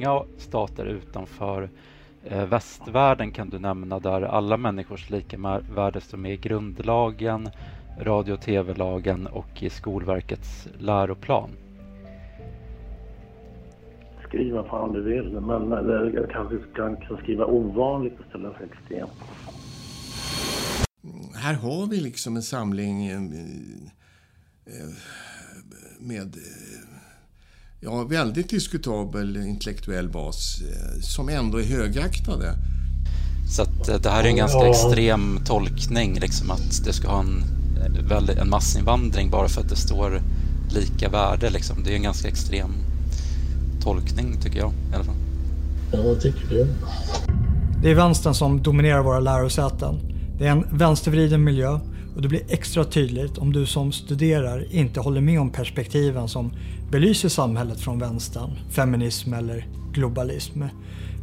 många stater utanför eh, västvärlden kan du nämna där alla människors lika värde står med i grundlagen, radio och tv-lagen och i Skolverkets läroplan? Skriv vad fan du vill, men jag kanske kan, kan skriva ovanligt istället för extremt. Här har vi liksom en samling eh, eh, med ja, väldigt diskutabel intellektuell bas som ändå är högaktade. Så att det här är en ganska ja. extrem tolkning, liksom att det ska ha en väl, en massinvandring bara för att det står lika värde. Liksom. Det är en ganska extrem tolkning tycker jag i alla fall. Ja, jag tycker det. Det är vänstern som dominerar våra lärosäten. Det är en vänstervriden miljö och det blir extra tydligt om du som studerar inte håller med om perspektiven som belyser samhället från vänstern, feminism eller globalism.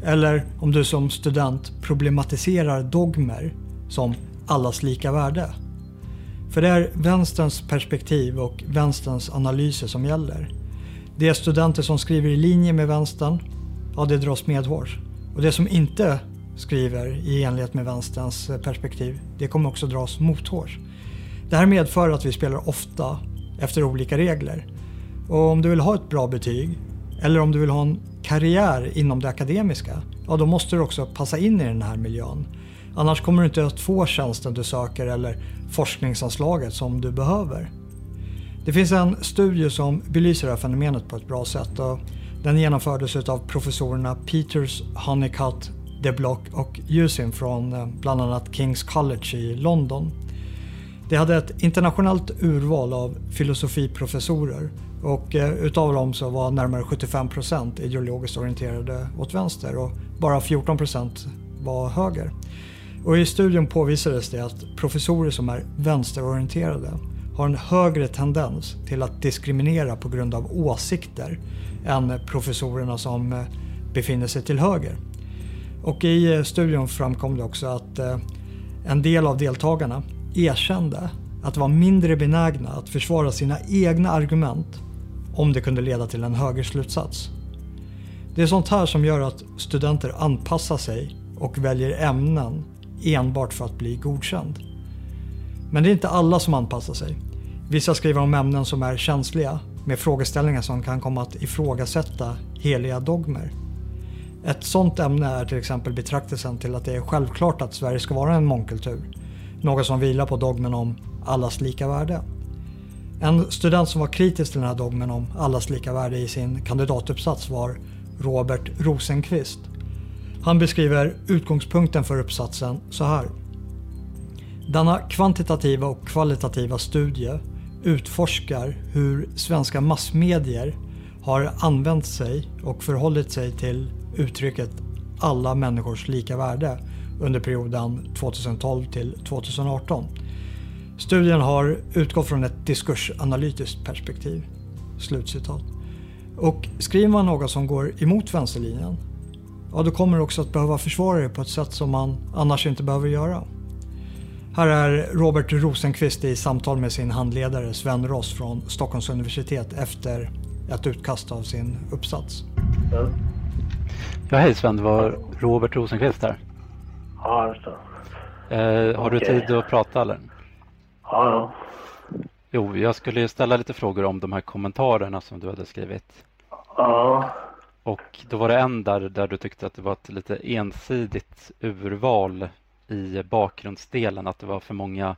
Eller om du som student problematiserar dogmer som allas lika värde. För det är vänsterns perspektiv och vänsterns analyser som gäller. Det är studenter som skriver i linje med vänstern, ja det dras medhårs. Och det som inte skriver i enlighet med vänsterns perspektiv, det kommer också dras mothårs. Det här medför att vi spelar ofta efter olika regler. Och om du vill ha ett bra betyg, eller om du vill ha en karriär inom det akademiska, ja då måste du också passa in i den här miljön. Annars kommer du inte att få tjänsten du söker eller forskningsanslaget som du behöver. Det finns en studie som belyser det här fenomenet på ett bra sätt och den genomfördes av professorerna Peters, Honeycutt, De Block och Usin från eh, bland annat Kings College i London. De hade ett internationellt urval av filosofiprofessorer och eh, utav dem så var närmare 75 procent ideologiskt orienterade åt vänster och bara 14 procent var höger. Och I studien påvisades det att professorer som är vänsterorienterade har en högre tendens till att diskriminera på grund av åsikter än professorerna som eh, befinner sig till höger. Och i eh, studien framkom det också att eh, en del av deltagarna erkände att vara var mindre benägna att försvara sina egna argument om det kunde leda till en högre slutsats. Det är sånt här som gör att studenter anpassar sig och väljer ämnen enbart för att bli godkänd. Men det är inte alla som anpassar sig. Vissa skriver om ämnen som är känsliga med frågeställningar som kan komma att ifrågasätta heliga dogmer. Ett sådant ämne är till exempel betraktelsen till att det är självklart att Sverige ska vara en mångkultur. Något som vilar på dogmen om allas lika värde. En student som var kritisk till den här dogmen om allas lika värde i sin kandidatuppsats var Robert Rosenqvist. Han beskriver utgångspunkten för uppsatsen så här. Denna kvantitativa och kvalitativa studie utforskar hur svenska massmedier har använt sig och förhållit sig till uttrycket alla människors lika värde under perioden 2012 till 2018. Studien har utgått från ett diskursanalytiskt perspektiv. Slutcitat. Och skriver man något som går emot vänsterlinjen, ja då kommer du också att behöva försvara dig på ett sätt som man annars inte behöver göra. Här är Robert Rosenqvist i samtal med sin handledare Sven Ross från Stockholms universitet efter ett utkast av sin uppsats. Ja, hej Sven, det var Robert Rosenqvist här. Ja, just det. Eh, har okay. du tid att prata eller? Ja, ja. Jo, jag skulle ställa lite frågor om de här kommentarerna som du hade skrivit. Ja. Och då var det en där, där du tyckte att det var ett lite ensidigt urval i bakgrundsdelen, att det var för många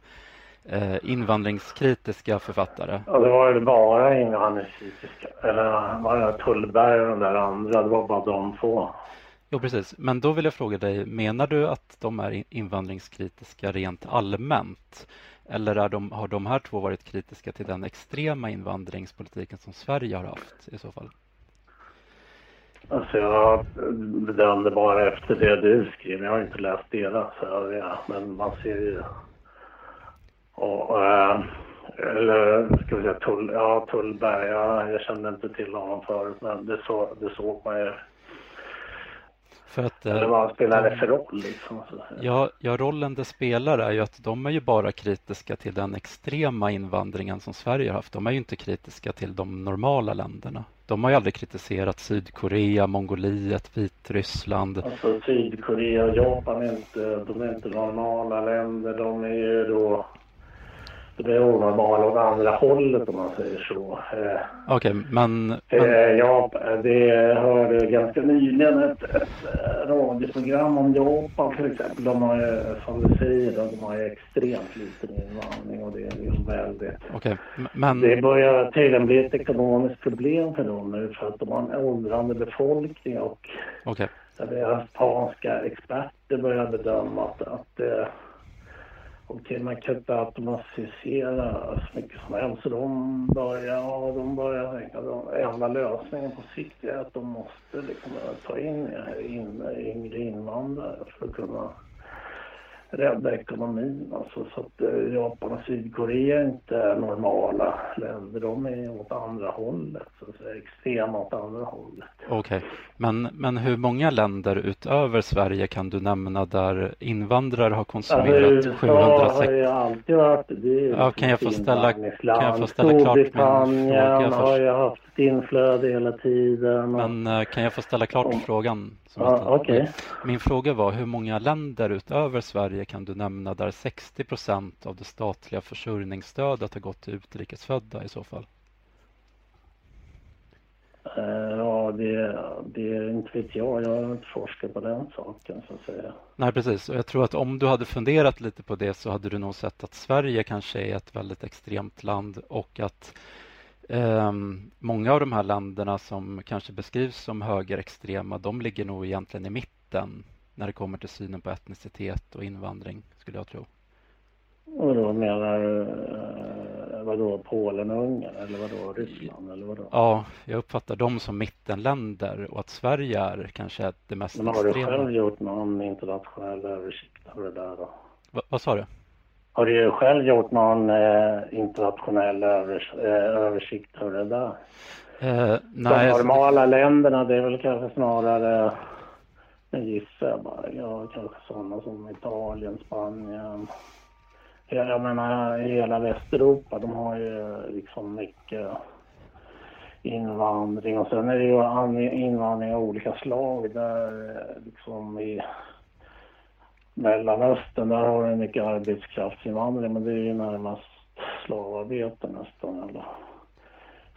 eh, invandringskritiska författare. Ja, det var väl bara invandringskritiska. Eller var det Tullberg och de där andra, det var bara de två. Jo, precis. Men då vill jag fråga dig, menar du att de är invandringskritiska rent allmänt? Eller är de, har de här två varit kritiska till den extrema invandringspolitiken som Sverige har haft i så fall? Alltså jag bedömde bara efter det du skrev. Jag har inte läst deras övriga, men man ser ju... Och, eh, eller ska vi säga Tull, ja, Tullberg, ja, jag kände inte till honom förut men det, så, det såg man ju. För att, Eller vad spelar det för roll? Liksom, ja, ja, rollen det spelar är ju att de är ju bara kritiska till den extrema invandringen som Sverige har haft. De är ju inte kritiska till de normala länderna. De har ju aldrig kritiserat Sydkorea, Mongoliet, Vitryssland. Alltså Sydkorea och Japan är inte, de är inte normala länder. De är ju då det är onormala åt andra hållet om man säger så. Eh, Okej, okay, men... men... Eh, ja, det hörde ganska nyligen ett, ett radioprogram om Japan till exempel. De har ju, som du säger, de har ju extremt liten invandring och det är ju väldigt... Okej, okay, men... Det börjar tydligen bli ett ekonomiskt problem för dem nu för att de har en åldrande befolkning och okay. japanska experter börjar bedöma att, att okej, man kan inte automatisera så mycket som helst. Så de börjar, ja, de börjar tänka att enda lösningen på sikt är att de måste liksom ta in, in yngre invandrare för att kunna rädda ekonomin. Alltså, så att eh, Japan och Sydkorea är inte normala länder. De är åt andra hållet, så att säga, extrema åt andra hållet. Okej, okay. men, men hur många länder utöver Sverige kan du nämna där invandrare har konsumerat ja, 760? har ju alltid varit det. Ja, kan jag få ställa, kan jag få ställa klart min fråga har ju haft inflöde hela tiden. Men uh, kan jag få ställa klart om, frågan? Ja, okay. Min fråga var hur många länder utöver Sverige kan du nämna där 60 procent av det statliga försörjningsstödet har gått till utrikesfödda i så fall? Eh, ja, det, det inte vet jag. Jag har inte forskat på den saken så att säga. Nej, precis. Och jag tror att om du hade funderat lite på det så hade du nog sett att Sverige kanske är ett väldigt extremt land och att många av de här länderna som kanske beskrivs som högerextrema, de ligger nog egentligen i mitten när det kommer till synen på etnicitet och invandring, skulle jag tro. Och då menar du eh, vadå, Polen och Ungern eller vadå, Ryssland eller vadå? Ja, jag uppfattar dem som mittenländer och att Sverige är kanske det mest Men har extrema. du själv gjort någon internationell översikt av det där då? Va, vad sa du? Har du själv gjort någon eh, internationell övers eh, översikt av det där? Eh, nej, De normala alltså... länderna, det är väl kanske snarare, jag gissar jag bara, ja, kanske sådana som Italien, Spanien, jag menar hela Västeuropa, de har ju liksom mycket invandring och sen är det ju invandring av olika slag där liksom i Mellanöstern, där har du mycket arbetskraftsinvandring men det är ju närmast slavarbete nästan eller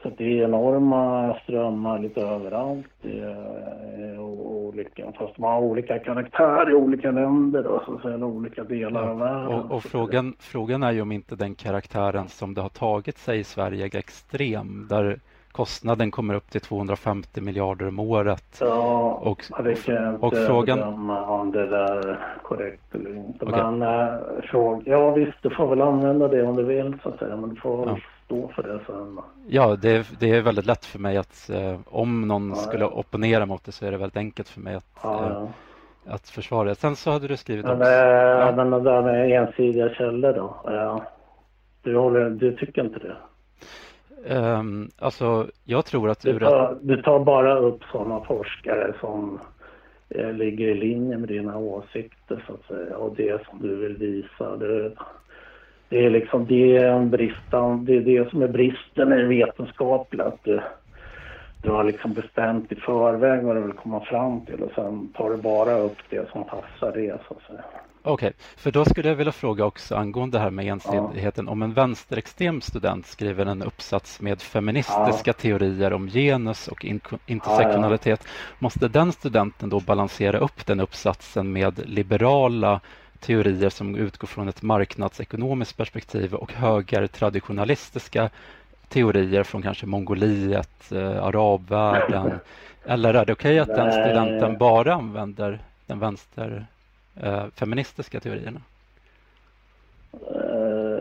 så det är enorma strömmar lite överallt. Det är olika, fast de har olika karaktär i olika länder och så säga, olika delar av världen. Och, och frågan, frågan är ju om inte den karaktären som det har tagit sig i Sverige är extrem. Där kostnaden kommer upp till 250 miljarder om året. Ja, och, det kan jag och frågan... om det där är korrekt eller inte. Okay. Men äh, fråga, ja visst, du får väl använda det om du vill så att säga. Men du får ja stå för det sen. Ja, det, det är väldigt lätt för mig att eh, om någon ja, skulle ja. opponera mot det så är det väldigt enkelt för mig att, eh, att försvara det. Sen så hade du skrivit Men, också... Ja. Men det där med ensidiga källor då? Du, håller, du tycker inte det? Um, alltså, jag tror att... Du tar, du tar bara upp sådana forskare som eh, ligger i linje med dina åsikter så att säga och det som du vill visa. Det, det är liksom det, är en bristan, det är det som är bristen i det vetenskapliga. Att du, du har liksom bestämt i förväg vad du vill komma fram till och sen tar du bara upp det som passar det så att säga. Okej, okay. för då skulle jag vilja fråga också angående det här med ensidigheten. Ja. Om en vänsterextrem student skriver en uppsats med feministiska ja. teorier om genus och intersektionalitet, ja, måste den studenten då balansera upp den uppsatsen med liberala teorier som utgår från ett marknadsekonomiskt perspektiv och högertraditionalistiska teorier från kanske Mongoliet, eh, arabvärlden? Eller är det okej okay att den studenten bara använder den vänster feministiska teorierna? Uh,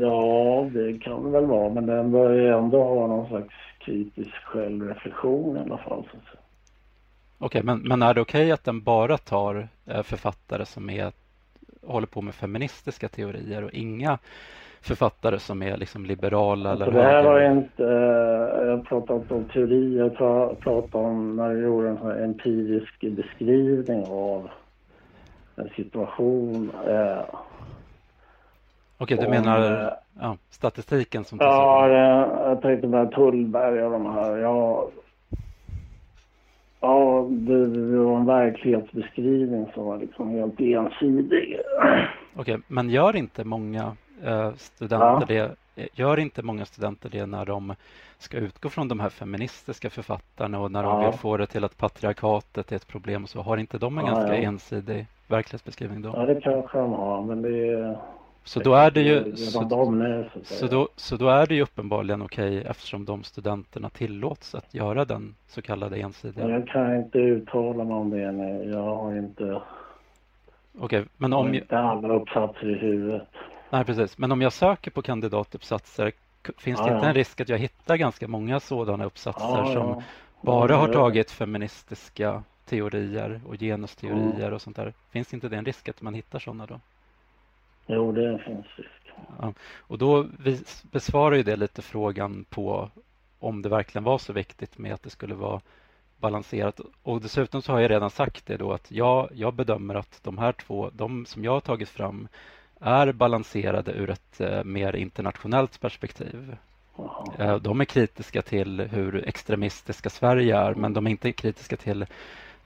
ja, det kan det väl vara, men den bör ju ändå ha någon slags kritisk självreflektion i alla fall. Så Okej, men, men är det okej okay att den bara tar eh, författare som är, håller på med feministiska teorier och inga författare som är liksom liberala alltså eller Det här var inte, eh, jag pratar inte om teori, jag pra- pratar om när jag gjorde en empirisk beskrivning av situation. Eh, Okej, du om, menar eh, ja, statistiken som Ja, det, jag tänkte på Tullberg och de här. Ja, ja det, det var en verklighetsbeskrivning som var liksom helt ensidig. Okej, men gör inte många eh, studenter det Gör inte många studenter det när de ska utgå från de här feministiska författarna och när de Ja. vill få det till att patriarkatet är ett problem så har inte de en Ja, ganska ja. ensidig verklighetsbeskrivning då? Ja, det kanske de har, men det är... Så då är det ju så, då, så då är det ju uppenbarligen okej eftersom de studenterna tillåts att göra den så kallade ensidiga. Men Jag kan inte uttala mig om det nu. Jag har inte, Okej, men har om jag, inte alla uppsatser i huvudet. Nej precis, men om jag söker på kandidatuppsatser finns det Ja, inte ja. en risk att jag hittar ganska många sådana uppsatser Ja, som ja. bara har det- tagit feministiska teorier och genusteorier och sånt där. Finns inte det en risk att man hittar sådana då? Jo, det finns risk. Ja. Och då besvarar ju det lite frågan på om det verkligen var så viktigt med att det skulle vara balanserat. Och dessutom så har jag redan sagt det då att jag, jag bedömer att de här två, de som jag har tagit fram är balanserade ur ett eh, mer internationellt perspektiv. Eh, De är kritiska till hur extremistiska Sverige är men de är inte kritiska till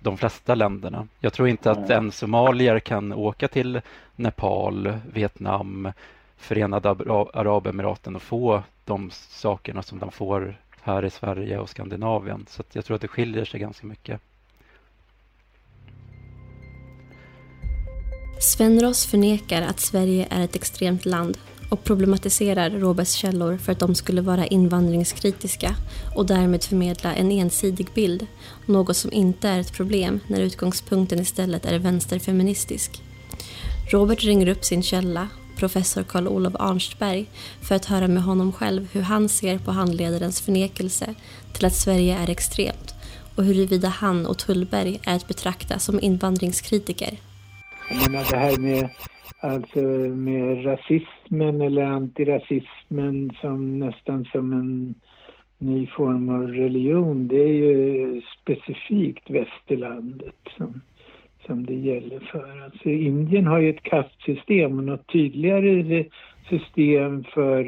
de flesta länderna. Jag tror inte att en somalier kan åka till Nepal, Vietnam, Förenade Ara- Arabemiraten och få de sakerna som de får här i Sverige och Skandinavien. Så jag tror att det skiljer sig ganska mycket. Svenros förnekar att Sverige är ett extremt land och problematiserar Roberts källor för att de skulle vara invandringskritiska och därmed förmedla en ensidig bild, något som inte är ett problem när utgångspunkten istället är vänsterfeministisk. Robert ringer upp sin källa, professor Karl Olof Arnstberg, för att höra med honom själv hur han ser på handledarens förnekelse till att Sverige är extremt och huruvida han och Tullberg är att betrakta som invandringskritiker. Jag menar det här med, alltså med rasismen eller antirasismen som nästan som en ny form av religion. Det är ju specifikt västerlandet som, som det gäller för. Alltså Indien har ju ett kastsystem och något tydligare system för,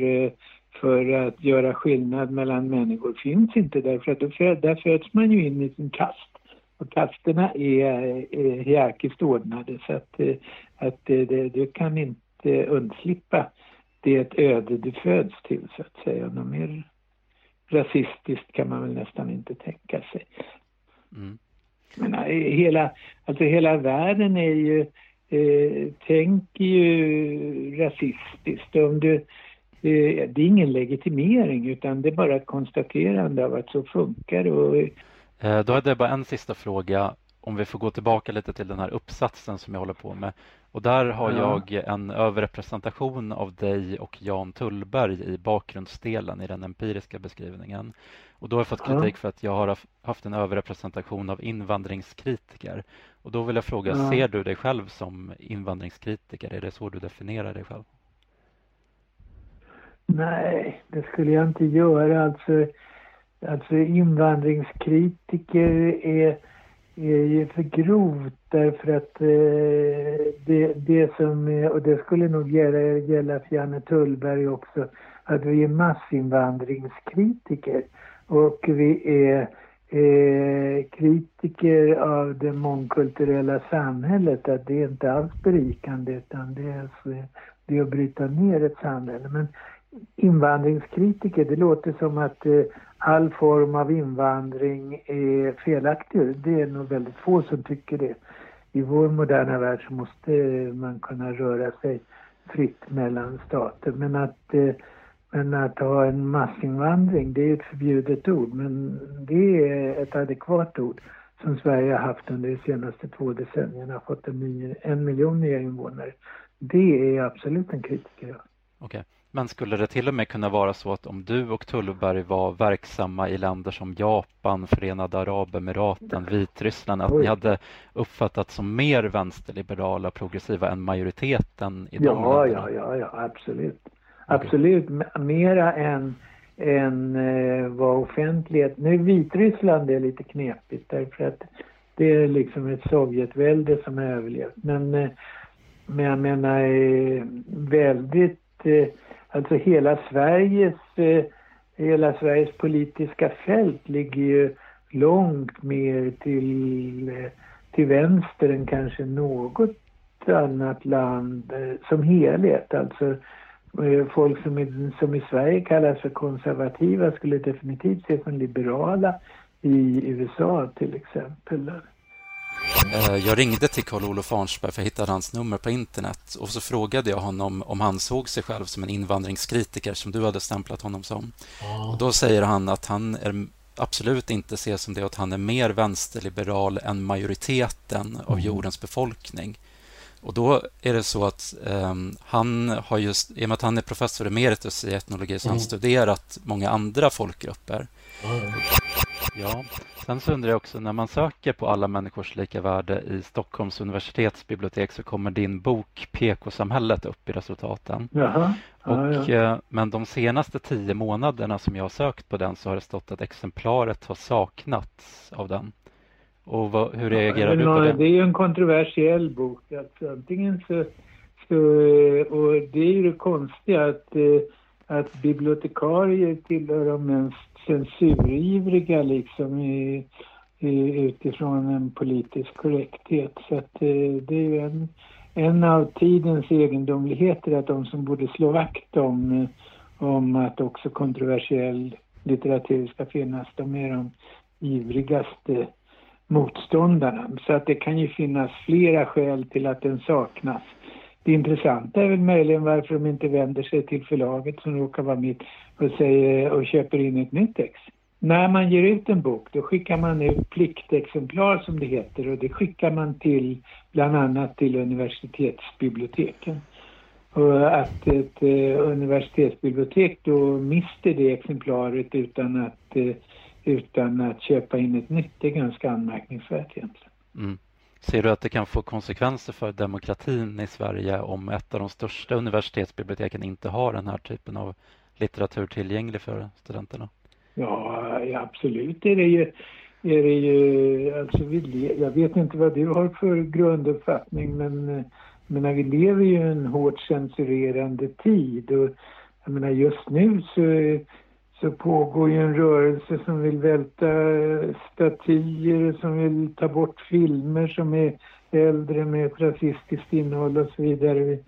för att göra skillnad mellan människor finns inte därför att då föd, där föds man ju in i sin kast. Och kasterna är, är hierarkiskt ordnade så att, eh, att eh, det, du kan inte undslippa det öde du föds till så att säga. Något mer rasistiskt kan man väl nästan inte tänka sig. Mm. Men eh, hela, alltså hela världen är ju, eh, tänker ju rasistiskt. Om du, eh, det är ingen legitimering utan det är bara ett konstaterande av att så funkar det. Och, Då hade jag bara en sista fråga om vi får gå tillbaka lite till den här uppsatsen som jag håller på med. Och där har Ja. jag en överrepresentation av dig och Jan Tullberg i bakgrundsdelen i den empiriska beskrivningen. Och då har jag fått Ja. kritik för att jag har haf- haft en överrepresentation av invandringskritiker. Och då vill jag fråga, Ja. ser du dig själv som invandringskritiker? Är det så du definierar dig själv? Nej, det skulle jag inte göra. Alltså, alltså invandringskritiker är, är ju för grovt därför att eh, det, det som, är, och det skulle nog gälla, gälla för Janne Tullberg också, att vi är massinvandringskritiker och vi är eh, kritiker av det mångkulturella samhället, att det är inte alls berikande utan det är, så, det är att bryta ner ett samhälle. Men invandringskritiker, det låter som att eh, all form av invandring är felaktig. Det är nog väldigt få som tycker det. I vår moderna värld så måste man kunna röra sig fritt mellan stater. Men att, eh, men att ha en massinvandring, det är ett förbjudet ord. Men det är ett adekvat ord som Sverige har haft under de senaste två decennierna. Har fått en, ny, en miljon nya invånare. Det är absolut en kritiker. Okej. Okay. Men skulle det till och med kunna vara så att om du och Tullberg var verksamma i länder som Japan, Förenade Arabemiraten, Vitryssland, att ni hade uppfattats som mer vänsterliberala och progressiva än majoriteten i de Ja, länderna? ja, ja, ja, absolut. Absolut, mera än, än eh, vad offentlighet... Nu Vitryssland är lite knepigt därför att det är liksom ett Sovjetvälde som har överlevt. Men, eh, men jag menar eh, väldigt... Eh, alltså hela Sveriges, eh, hela Sveriges politiska fält ligger ju långt mer till, eh, till vänster än kanske något annat land eh, som helhet. Alltså eh, folk som i, som i Sverige kallas för konservativa skulle definitivt ses som liberala i USA till exempel. Jag ringde till Karl-Olof Arnsberg för jag hittade hans nummer på internet och så frågade jag honom om han såg sig själv som en invandringskritiker som du hade stämplat honom som. Och då säger han att han är absolut inte ser som det att han är mer vänsterliberal än majoriteten av mm. jordens befolkning. Och då är det så att um, han har just, i och med att han är professor emeritus i etnologi, så mm. han studerat många andra folkgrupper. Mm. Ja, sen så undrar jag också, när man söker på alla människors lika värde i Stockholms universitetsbibliotek så kommer din bok PK-samhället upp i resultaten. Jaha. Och, ja. Eh, men de senaste tio månaderna som jag har sökt på den så har det stått att exemplaret har saknats av den. Och vad, hur reagerar ja, du på det? Det är ju en kontroversiell bok. Alltså, antingen så, så, och det är ju det konstiga att, eh, att bibliotekarier tillhör de mest censurivriga liksom i, i, utifrån en politisk korrekthet. Så att eh, det är ju en, en av tidens egendomligheter att de som borde slå vakt om, eh, om att också kontroversiell litteratur ska finnas, de är de ivrigaste motståndarna. Så att det kan ju finnas flera skäl till att den saknas. Det intressanta är väl möjligen varför de inte vänder sig till förlaget som råkar vara mitt och, säger, och köper in ett nytt ex. När man ger ut en bok då skickar man ut pliktexemplar som det heter och det skickar man till bland annat till universitetsbiblioteken. Och att ett eh, universitetsbibliotek då mister det exemplaret utan att eh, utan att köpa in ett nytt är ganska anmärkningsvärt egentligen. Mm. Ser du att det kan få konsekvenser för demokratin i Sverige om ett av de största universitetsbiblioteken inte har den här typen av litteratur tillgänglig för studenterna? Ja, absolut är det ju. Är det ju alltså vi, jag vet inte vad du har för grunduppfattning men, men vi lever ju i en hårt censurerande tid och jag menar just nu så så pågår ju en rörelse som vill välta eh, statyer, som vill ta bort filmer som är äldre med ett rasistiskt innehåll och så vidare. Vi,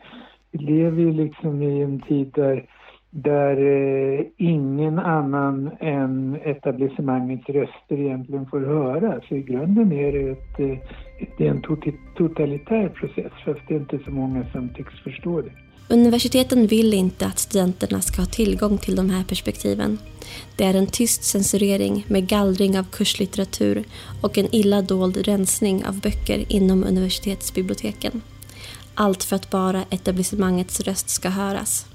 vi lever ju liksom i en tid där, där eh, ingen annan än etablissemangets röster egentligen får höra. Så i grunden är det, ett, eh, det är en totalitär process, fast det är inte så många som tycks förstå det. Universiteten vill inte att studenterna ska ha tillgång till de här perspektiven. Det är en tyst censurering med gallring av kurslitteratur och en illa dold rensning av böcker inom universitetsbiblioteken. Allt för att bara etablissemangets röst ska höras.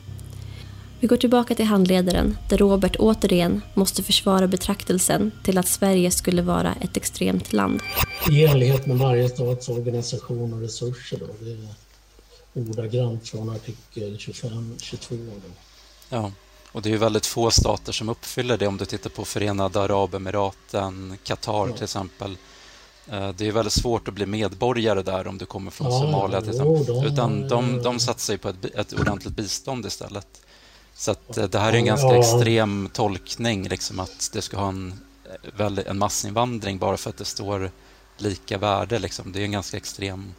Vi går tillbaka till handledaren där Robert återigen måste försvara betraktelsen till att Sverige skulle vara ett extremt land. I enlighet med varje stats organisation och resurser. Då. Det ordagrant från artikel 25-22. Ja, och det är ju väldigt få stater som uppfyller det om du tittar på Förenade Arabemiraten, Qatar ja. till exempel. Eh, det är väldigt svårt att bli medborgare där om du kommer från ja, Somalia till exempel. Jo, de, Utan de, de satsar ju på ett, ett ordentligt bistånd istället. Så att eh, det här är en ganska ja. extrem tolkning, liksom att det ska ha en, eh, en massinvandring bara för att det står lika värde. Liksom. Det är en ganska extrem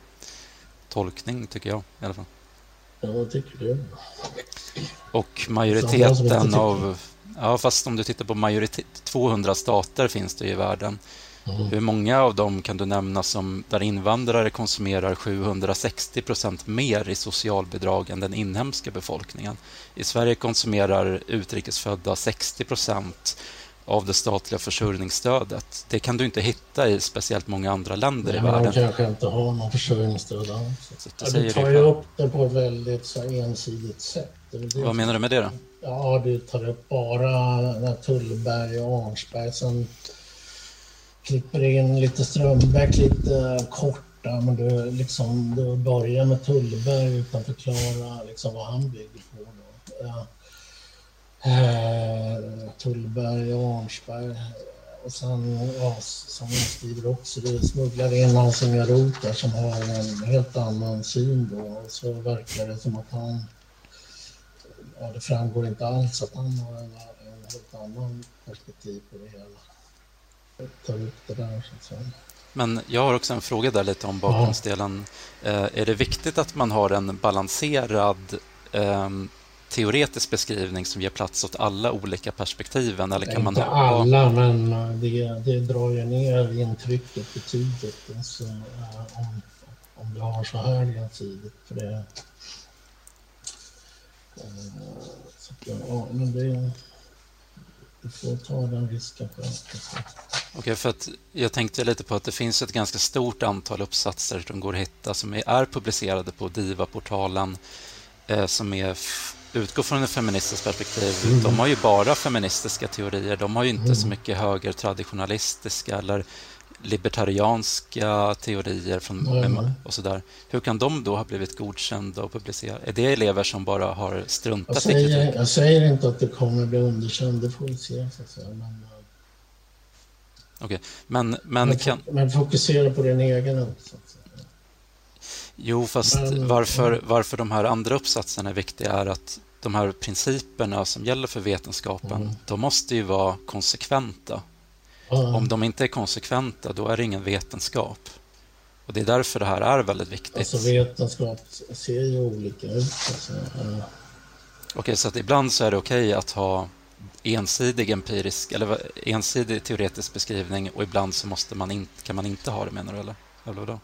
tolkning tycker jag i alla fall. Ja, vad tycker du? Och majoriteten av... Ja, fast om du tittar på majoritet... 200 stater finns det i världen. Mm. Hur många av dem kan du nämna som där invandrare konsumerar 760 procent mer i socialbidrag än den inhemska befolkningen? I Sverige konsumerar utrikesfödda 60 procent av det statliga försörjningsstödet. Det kan du inte hitta i speciellt många andra länder Nej, i världen. De kanske inte har någon försörjningsstöd alls. Ja, du tar ju upp det på ett väldigt så ensidigt sätt. Det Vad menar du med det då? Ja, du tar upp bara Tullberg och Arnsberg. Sen klipper in lite Strömbäck lite korta. Men du, liksom, du börjar med Tullberg utan att förklara liksom, vad han bygger på. Då. Eh, Tullberg och Arnsberg. Och sen, ja, som jag skriver också, det smugglar in han som gör rot där som har en helt annan syn då. Och så verkar det som att han, ja det framgår inte alls att han har en, en helt annan perspektiv på det hela. Jag tar upp det där så att säga. Men jag har också en fråga där lite om bakgrundsdelen. Ja. Eh, är det viktigt att man har en balanserad eh, teoretisk beskrivning som ger plats åt alla olika perspektiven? Eller kan Inte man ha... alla, men det, det drar ju ner intrycket betydligt. Alltså, om, om du har så här ensidigt. För det, så, ja, men det, du får ta den risken själv. Okej, okay, för att jag tänkte lite på att det finns ett ganska stort antal uppsatser som går att hitta som är publicerade på DIVA-portalen eh, som är utgår från ett feministiskt perspektiv. Mm. De har ju bara feministiska teorier. De har ju inte mm. så mycket högertraditionalistiska eller libertarianska teorier från, mm. och sådär. Hur kan de då ha blivit godkända och publicerade? Är det elever som bara har struntat jag säger, i kritik? Jag säger inte att det kommer bli underkänd, det får vi se. Så att säga. Men, eh, okay. men, men, men, kan... men fokusera på din egen uppsats. Jo, fast men, varför, varför de här andra uppsatserna är viktiga är att de här principerna som gäller för vetenskapen, mm. de måste ju vara konsekventa. Mm. Om de inte är konsekventa, då är det ingen vetenskap. Och Det är därför det här är väldigt viktigt. Alltså vetenskap ser ju olika ut. Alltså. Mm. Okej, så att ibland så är det okej att ha ensidig empirisk eller ensidig teoretisk beskrivning och ibland så måste man in, kan man inte ha det menar du eller? eller vadå?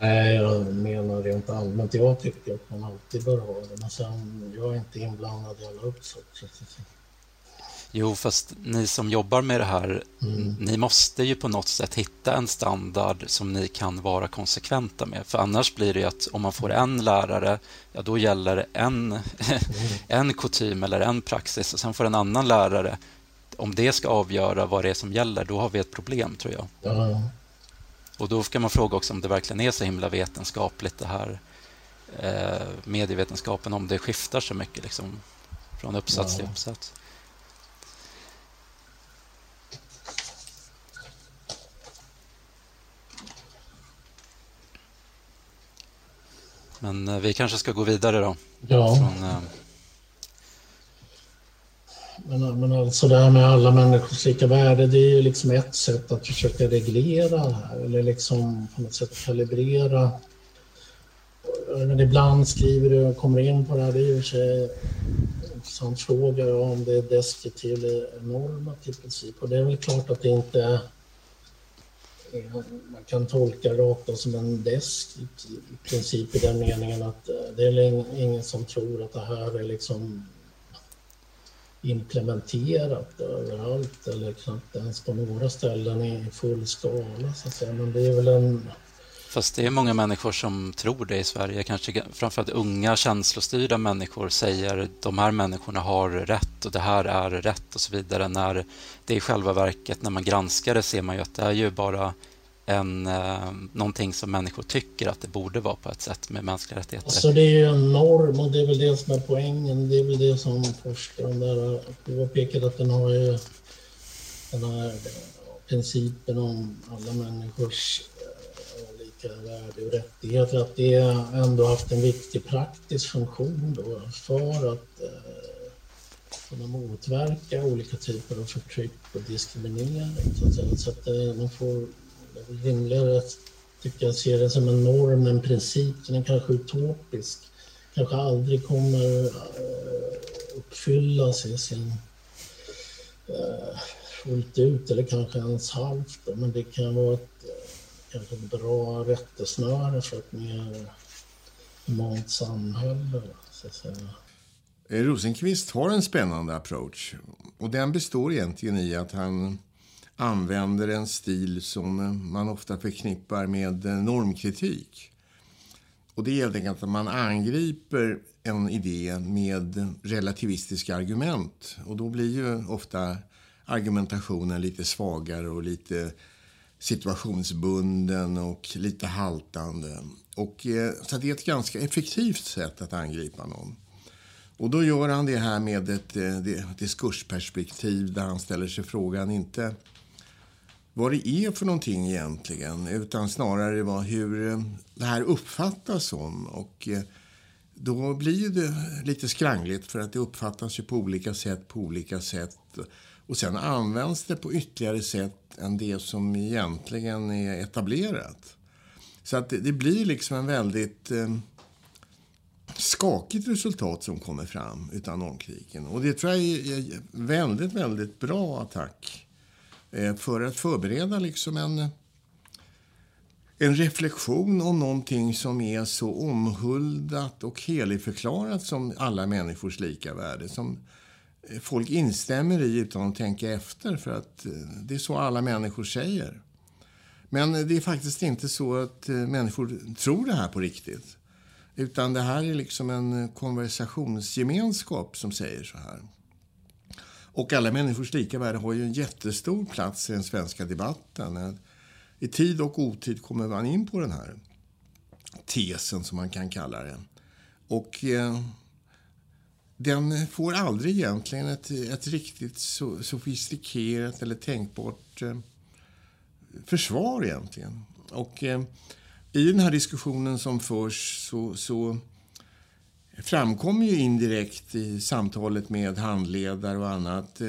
Nej, jag menar rent allmänt. Jag tycker att man alltid bör ha det, men sen, jag är inte inblandad i alla uppsatser. Jo, fast ni som jobbar med det här, mm. ni måste ju på något sätt hitta en standard som ni kan vara konsekventa med. För annars blir det ju att om man får en lärare, ja då gäller en, mm. en kutym eller en praxis och sen får en annan lärare, om det ska avgöra vad det är som gäller, då har vi ett problem tror jag. Ja. Och då kan man fråga också om det verkligen är så himla vetenskapligt det här eh, medievetenskapen, om det skiftar så mycket liksom, från uppsats ja. till uppsats. Men eh, vi kanske ska gå vidare då. Ja. Från, eh... Men, men alltså det här med alla människors lika värde, det är ju liksom ett sätt att försöka reglera det här eller liksom på något sätt kalibrera. Men ibland skriver du och kommer in på det här, det är ju sig en intressant fråga om det är deskriptiv eller normativ princip. Och det är väl klart att det inte är man kan tolka det rakt som en deskriptiv princip i den meningen att eh, det är ingen som tror att det här är liksom implementerat överallt eller knappt ens på några ställen i full skala. Så att säga. Men det är väl en... Fast det är många människor som tror det i Sverige. Kanske framförallt unga känslostyrda människor säger de här människorna har rätt och det här är rätt och så vidare. När det i själva verket, när man granskar det ser man ju att det är ju bara en, eh, någonting som människor tycker att det borde vara på ett sätt med mänskliga rättigheter. Alltså det är ju en norm och det är väl det som är poängen. Det är väl det som forskaren där påpekat att den har ju den här principen om alla människors eh, lika värde och rättigheter, att det ändå haft en viktig praktisk funktion då för att eh, kunna motverka olika typer av förtryck och diskriminering. Så att, så att eh, man får rimligare tycker jag se det som en norm, en princip. Den är kanske utopisk. Kanske aldrig kommer eh, uppfyllas i sin eh, fullt ut eller kanske ens halvt. Men det kan vara ett eh, kanske ett bra rättesnöre för ett mer humant samhälle. Så att säga. Rosenqvist har en spännande approach och den består egentligen i att han använder en stil som eh, man ofta förknippar med eh, normkritik. Och det är helt enkelt att man angriper en idé med eh, relativistiska argument. Och då blir ju ofta argumentationen lite svagare och lite situationsbunden och lite haltande. Och, så det är ett ganska effektivt sätt att angripa någon. Och då gör han det här med ett, ett diskursperspektiv där han ställer sig frågan inte vad det är för någonting egentligen utan snarare vad, hur eh, det här uppfattas som. Och eh, då blir det lite skrangligt för att det uppfattas ju på olika sätt på olika sätt. Och sen används det på ytterligare sätt än det som egentligen är etablerat. Så att det, det blir liksom en väldigt eh, skakigt resultat som kommer fram utan normkritiken. Och det tror jag är väldigt, väldigt bra attack Eh, för att förbereda liksom en en reflektion om någonting som är så omhuldat och heligförklarat som alla människors lika värde. Som eh, folk instämmer i utan att tänka efter för att eh, det är så alla människor säger. Men det är faktiskt inte så att människor tror det här på riktigt. Utan det här är liksom en konversationsgemenskap som säger så här. Och alla människors lika värde har ju en jättestor plats i den svenska debatten. I tid och otid kommer man in på den här tesen som man kan kalla det. Och eh, den får aldrig egentligen ett, ett riktigt so sofistikerat eller tänkbart eh, försvar egentligen. Och eh, i den här diskussionen som förs så, så framkommer ju indirekt i samtalet med handledare och annat eh,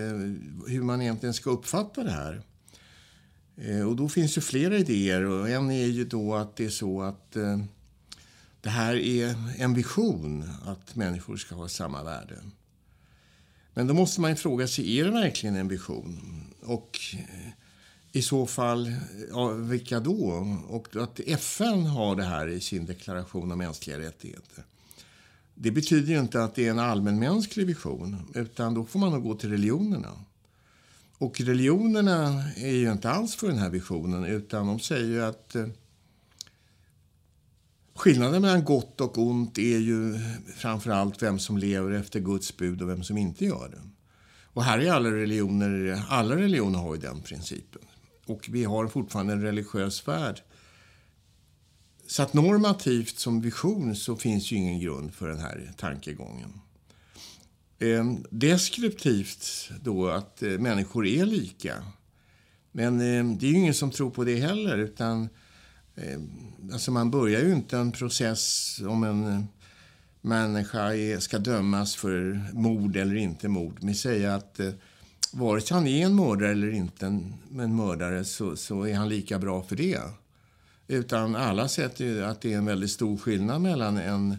hur man egentligen ska uppfatta det här. Eh, och då finns ju flera idéer och en är ju då att det är så att eh, det här är en vision att människor ska ha samma värde. Men då måste man fråga sig, är det verkligen en vision? Och i så fall, ja, vilka då? Och att FN har det här i sin deklaration om mänskliga rättigheter. Det betyder ju inte att det är en allmänmänsklig vision, utan då får man nog gå till religionerna. Och religionerna är ju inte alls för den här visionen utan de säger ju att eh, skillnaden mellan gott och ont är ju framför allt vem som lever efter Guds bud och vem som inte gör det. Och här är alla religioner, alla religioner har ju den principen. Och vi har fortfarande en religiös värld. Så att normativt som vision så finns ju ingen grund för den här tankegången. Eh, deskriptivt då att eh, människor är lika. Men eh, det är ju ingen som tror på det heller. utan alltså Man börjar ju inte en process om en människa ska dömas för mord eller inte mord med att säga att vare sig han är en mördare eller inte en, en mördare så, så är han lika bra för det. Utan alla sätter att det är en väldigt stor skillnad mellan en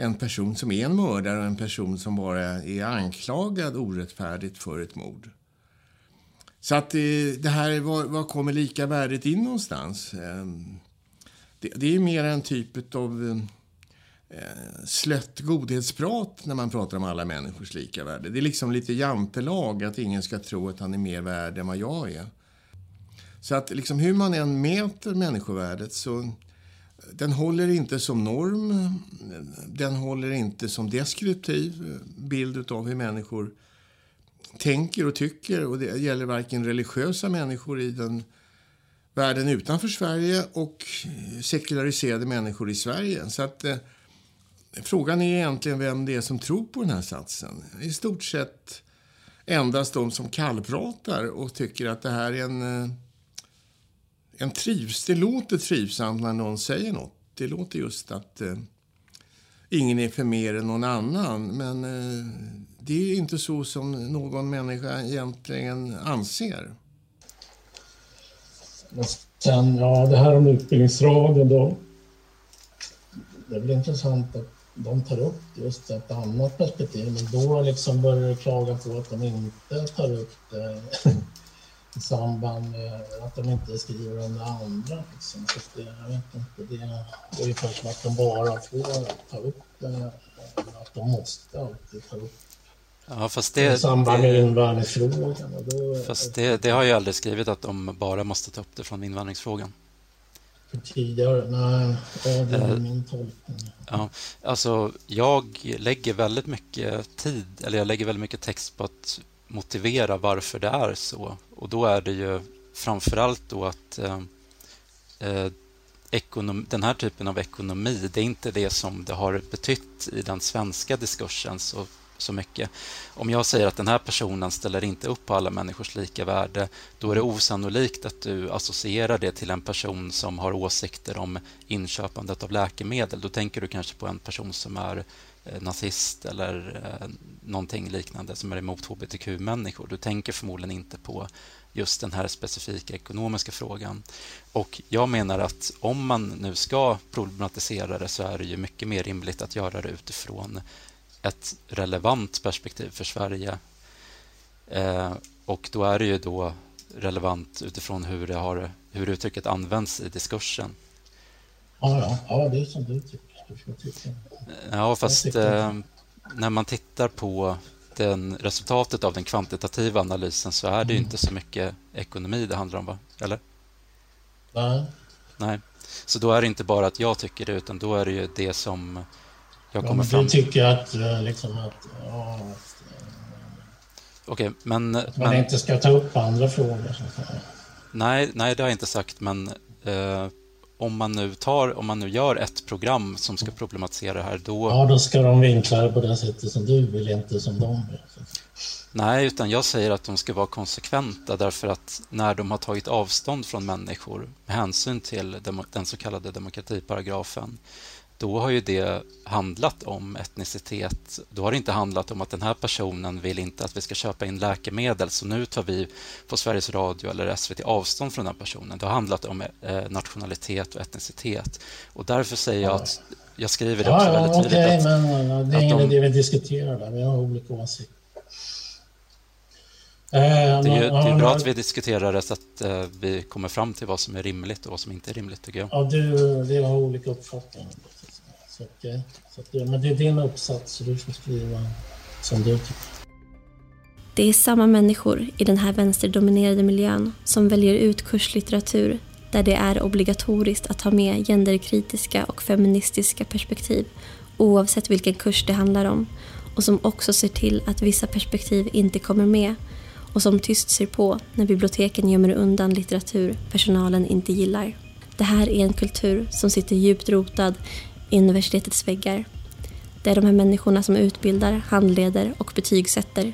en person som är en mördare och en person som bara är anklagad orättfärdigt för ett mord. Så att det här, var, var kommer lika värdet in någonstans? Ehm, det, det är mer en typ av eh, slött godhetsprat när man pratar om alla människors lika värde. Det är liksom lite jantelag att ingen ska tro att han är mer värd än vad jag är. Så att liksom hur man än mäter människovärdet så den håller inte som norm. Den håller inte som deskriptiv bild av hur människor tänker och tycker. Och det gäller varken religiösa människor i den världen utanför Sverige och sekulariserade människor i Sverige. Så att eh, Frågan är egentligen vem det är som tror på den här satsen. I stort sett endast de som kallpratar och tycker att det här är en eh, en trivs, det låter trivsamt när någon säger något. Det låter just att eh, ingen är för mer än någon annan. Men eh, det är inte så som någon människa egentligen anser. Sen, ja, det här om Utbildningsradion då. Det är väl intressant att de tar upp just ett annat perspektiv. Men då liksom börjar de klaga på att de inte tar upp det i samband med att de inte skriver om det andra. Liksom. Så det, jag vet inte, det är ungefär som att de bara får ta upp det, att de måste alltid ta upp Ja, fast det, i samband med invandringsfrågan. Då, fast det, det har jag aldrig skrivit att de bara måste ta upp det från invandringsfrågan. För tidigare? Nej, det är min tolkning. Ja, alltså jag lägger väldigt mycket tid, eller jag lägger väldigt mycket text på att motivera varför det är så. Och då är det ju framförallt då att eh, eh, ekonom, den här typen av ekonomi, det är inte det som det har betytt i den svenska diskursen så, så mycket. Om jag säger att den här personen ställer inte upp på alla människors lika värde, då är det osannolikt att du associerar det till en person som har åsikter om inköpandet av läkemedel. Då tänker du kanske på en person som är eh, Eh, nazist eller eh, någonting liknande som är emot hbtq-människor. Du tänker förmodligen inte på just den här specifika ekonomiska frågan. Och jag menar att om man nu ska problematisera det så är det ju mycket mer rimligt att göra det utifrån ett relevant perspektiv för Sverige. Eh, och då är det ju då relevant utifrån hur, det har, hur uttrycket används i diskursen. Ja, ja, ja det är som du tycker. Ja, fast eh, när man tittar på den, resultatet av den kvantitativa analysen så är det mm. inte så mycket ekonomi det handlar om, va? eller? Nej. Nej. Så då är det inte bara att jag tycker det, utan då är det ju det som jag kommer ja, fram till. Du tycker att, eh, liksom att, ja, att, eh, Okej, men... Att man men, inte ska ta upp andra frågor. Nej, nej, det har jag inte sagt, men eh, om man nu tar, om man nu gör ett program som ska problematisera det här, då... Ja, då ska de vinkla det på det sättet som du vill, inte som de vill. Nej, utan jag säger att de ska vara konsekventa därför att när de har tagit avstånd från människor med hänsyn till den så kallade demokratiparagrafen då har ju det handlat om etnicitet. Då har det inte handlat om att den här personen vill inte att vi ska köpa in läkemedel så nu tar vi på Sveriges Radio eller SVT avstånd från den personen. Det har handlat om eh, nationalitet och etnicitet. Och därför säger jag att jag skriver det också ja, väldigt tydligt. Okay, men det är inget de, vi diskuterar där. Vi har olika åsikter. Eh, det är ju det är bra att vi diskuterar det så att uh, vi kommer fram till vad som är rimligt och vad som inte är rimligt, tycker jag. Ja, du, vi har olika uppfattningar. Så, att, eh, så att, eh, men det är din uppsats, så du får skriva som du tycker. Det är samma människor i den här vänsterdominerade miljön som väljer ut kurslitteratur där det är obligatoriskt att ha med genderkritiska och feministiska perspektiv oavsett vilken kurs det handlar om och som också ser till att vissa perspektiv inte kommer med och som tyst ser på när biblioteken gömmer undan litteratur personalen inte gillar. Det här är en kultur som sitter djupt rotad universitetets väggar. Det är de här människorna som utbildar, handleder och betygsätter.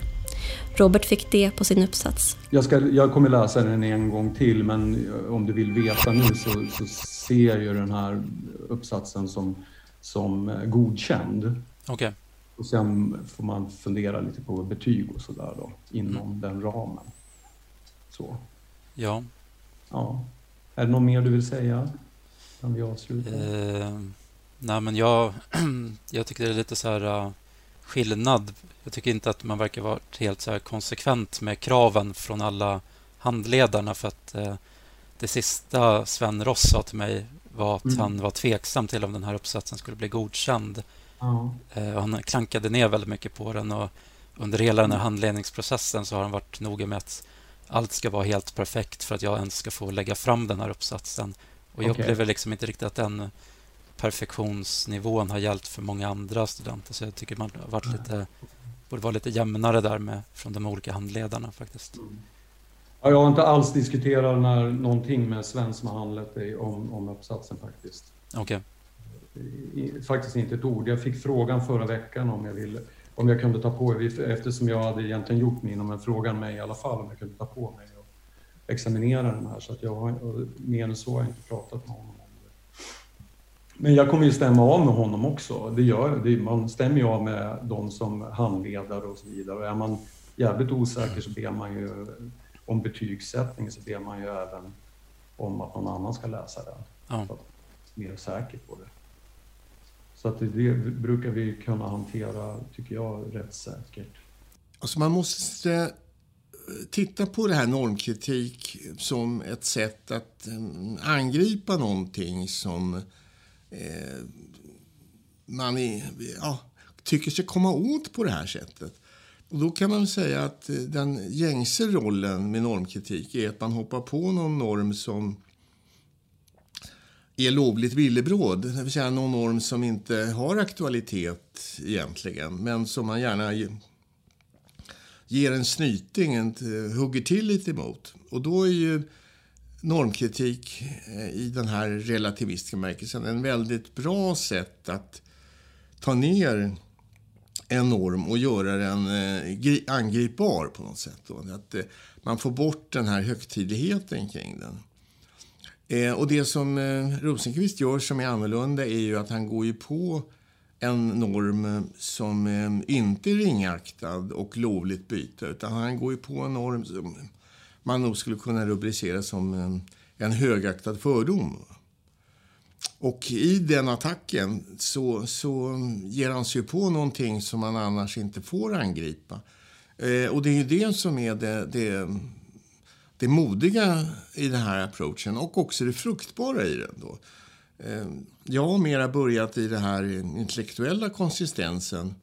Robert fick det på sin uppsats. Jag, ska, jag kommer läsa den en gång till men om du vill veta nu så, så ser jag den här uppsatsen som, som godkänd. Okay. Och sen får man fundera lite på betyg och sådär då inom mm. den ramen. Så. Ja. Ja. Är det något mer du vill säga? Kan vi avsluta? Eh, nej, men jag, jag tycker det är lite så här uh, skillnad. Jag tycker inte att man verkar vara helt så konsekvent med kraven från alla handledarna för att uh, det sista Sven Ross sa till mig var att mm. han var tveksam till om den här uppsatsen skulle bli godkänd. Ja. Uh, han klankade ner väldigt mycket på den och under hela den här handledningsprocessen så har han varit noga med att allt ska vara helt perfekt för att jag ens ska få lägga fram den här uppsatsen. Och jag okay. upplever liksom inte riktigt att den perfektionsnivån har gällt för många andra studenter. Så jag tycker man har varit lite, borde vara lite jämnare där med, från de olika handledarna faktiskt. Ja, jag har inte alls diskuterat när, någonting med Sven som har handlett om, om uppsatsen faktiskt. Okay. Faktiskt inte ett ord. Jag fick frågan förra veckan om jag ville om jag kunde ta på mig, eftersom jag hade egentligen gjort min, men frågan mig i alla fall om jag kunde ta på mig och examinera den här. Så att jag har, mer än så har jag inte pratat med honom. Men jag kommer ju stämma av med honom också. Det gör det, Man stämmer ju av med de som handledare och så vidare. Och är man jävligt osäker så ber man ju om betygssättning så ber man ju även om att någon annan ska läsa den. Ja. Så att man är mer säker på det. Så att det brukar vi kunna hantera, tycker jag, rätt säkert. Alltså man måste eh, titta på det här normkritik som ett sätt att eh, angripa någonting som eh, man är, ja, tycker sig komma åt på det här sättet. Och då kan man säga att eh, den gängse rollen med normkritik är att man hoppar på någon norm som är lovligt villebråd. Det vill säga någon norm som inte har aktualitet egentligen men som man gärna ger en snyting, en, hugger till lite emot. Och då är ju normkritik eh, i den här relativistiska märkelsen en väldigt bra sätt att ta ner en norm och göra den eh, angripbar på något sätt. Då. Att eh, man får bort den här högtidligheten kring den. Och det som Rosenqvist gör som är annorlunda är ju att han går ju på en norm som inte är ringaktad och lovligt byte. Utan han går ju på en norm som man nog skulle kunna rubricera som en, en högaktad fördom. Och i den attacken så, så ger han sig på någonting som man annars inte får angripa. Eh, och det är ju det som är det, det, det modiga i den här approachen och också det fruktbara i den. Då. Eh, jag har mera börjat i den här intellektuella konsistensen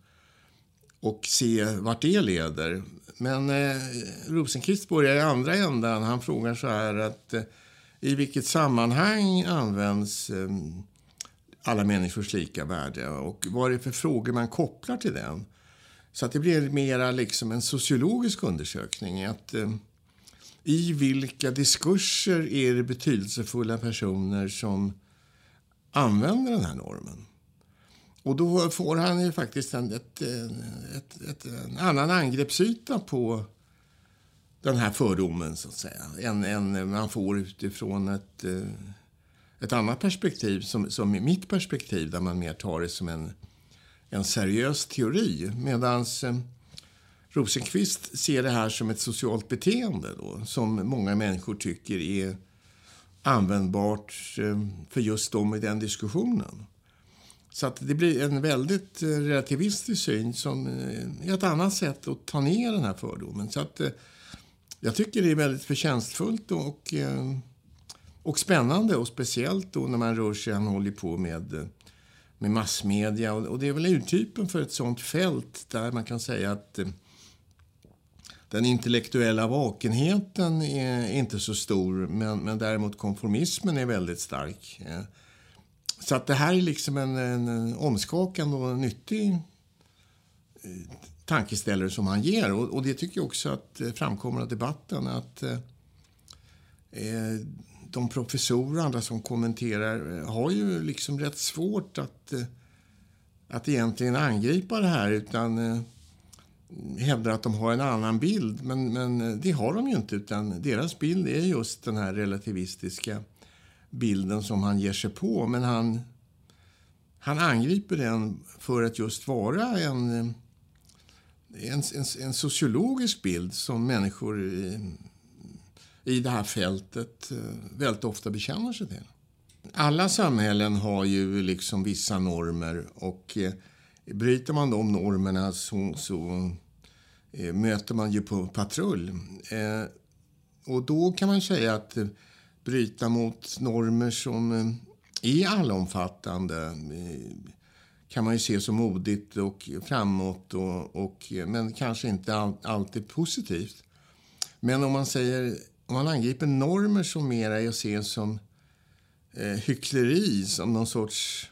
och se vart det leder. Men eh, Rosenqvist börjar i andra ändan. Han frågar så här att eh, i vilket sammanhang används eh, alla människors lika värde och vad är det för frågor man kopplar till den? Så att det blir mera liksom en sociologisk undersökning. Att, eh, I vilka diskurser är det betydelsefulla personer som använder den här normen? Och då får han ju faktiskt en, ett, ett, ett, en annan angreppsyta på den här fördomen, så att säga. Än, än man får utifrån ett, eh, ett annat perspektiv, som, som mitt perspektiv, där man mer tar det som en, en seriös teori. Medan eh, Rosenqvist ser det här som ett socialt beteende då, som många människor tycker är användbart eh, för just dem i den diskussionen. Så att det blir en väldigt eh, relativistisk syn som eh, är ett annat sätt att ta ner den här fördomen. Så att eh, jag tycker det är väldigt förtjänstfullt och, och spännande. Och speciellt då när man rör sig, han håller på med, med massmedia. Och, det är väl urtypen för ett sånt fält där man kan säga att den intellektuella vakenheten är inte så stor, men, men däremot konformismen är väldigt stark. Så att det här är liksom en, en omskakande och nyttig eh, tankeställare som han ger. Och, och, det tycker jag också att eh, framkommer av debatten. att eh, eh, De professorer och andra som kommenterar har ju liksom rätt svårt att, att egentligen angripa det här utan eh, hävdar att de har en annan bild. Men, men det har de ju inte. utan Deras bild är just den här relativistiska bilden som han ger sig på. Men han, han angriper den för att just vara en en, en, en sociologisk bild som människor i, i det här fältet eh, väldigt ofta bekänner sig till. Alla samhällen har ju liksom vissa normer och eh, bryter man de normerna så, så eh, möter man ju på patrull. Och då kan man säga att bryta mot normer som eh, är allomfattande eh, kan man ju se som modigt och framåt, och, och, eh, men kanske inte all, alltid positivt. Men om man, säger, om man angriper normer som mera är att se som eh, hyckleri, som någon sorts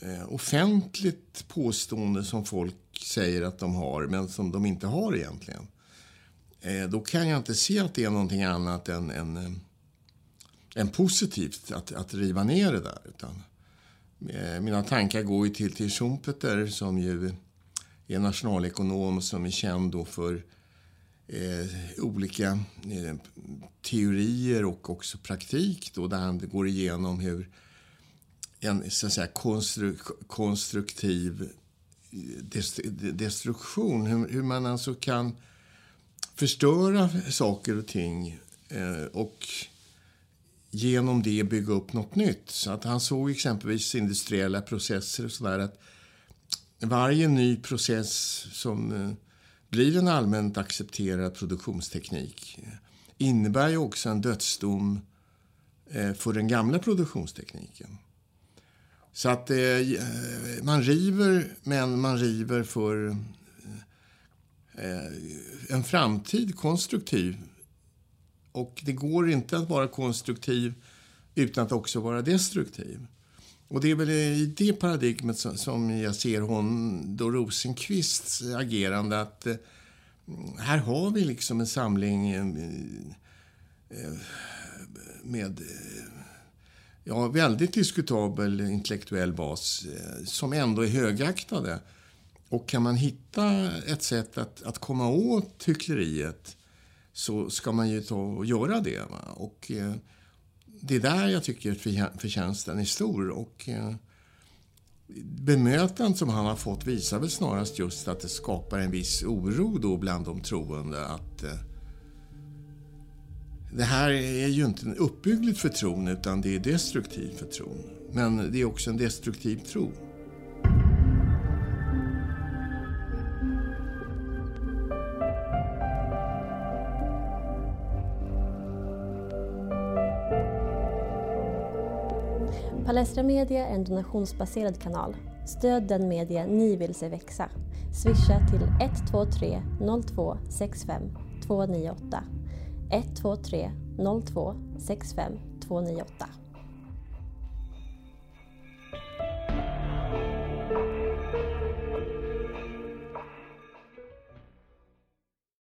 eh, offentligt påstående som folk säger att de har, men som de inte har egentligen. Eh, då kan jag inte se att det är någonting annat än, än, än positivt att, att riva ner det där. Utan Eh, mina tankar går ju till, till Schumpeter som ju är nationalekonom som är känd då för eh, olika eh, teorier och också praktik då, där han går igenom hur en så att säga, konstru konstruktiv eh, destruktion, hur, hur, man alltså kan förstöra saker och ting eh, och genom det bygga upp något nytt. Så att han såg exempelvis industriella processer och sådär att varje ny process som eh, blir en allmänt accepterad produktionsteknik eh, innebär ju också en dödsdom eh, för den gamla produktionstekniken. Så att man river, men man river för en framtid konstruktiv och det går inte att vara konstruktiv utan att också vara destruktiv. Och det är väl i det paradigmet som jag ser hon, då Rosenqvists agerande att eh, här har vi liksom en samling eh, eh, med ja, väldigt diskutabel intellektuell bas som ändå är högaktade. Och kan man hitta ett sätt att, att komma åt hyckleriet så ska man ju ta och göra det. Va? Och eh, det är där jag tycker att förtjänsten är stor. Och eh, bemötandet som han har fått visar väl snarast just att det skapar en viss oro då bland de troende att eh, det här är ju inte uppbyggligt för tron utan det är destruktivt för tron. Men det är också en destruktiv tro. Palestra Media är en donationsbaserad kanal. Stöd den media ni vill se växa. Swisha till 123 02 65 298 123 02 65 298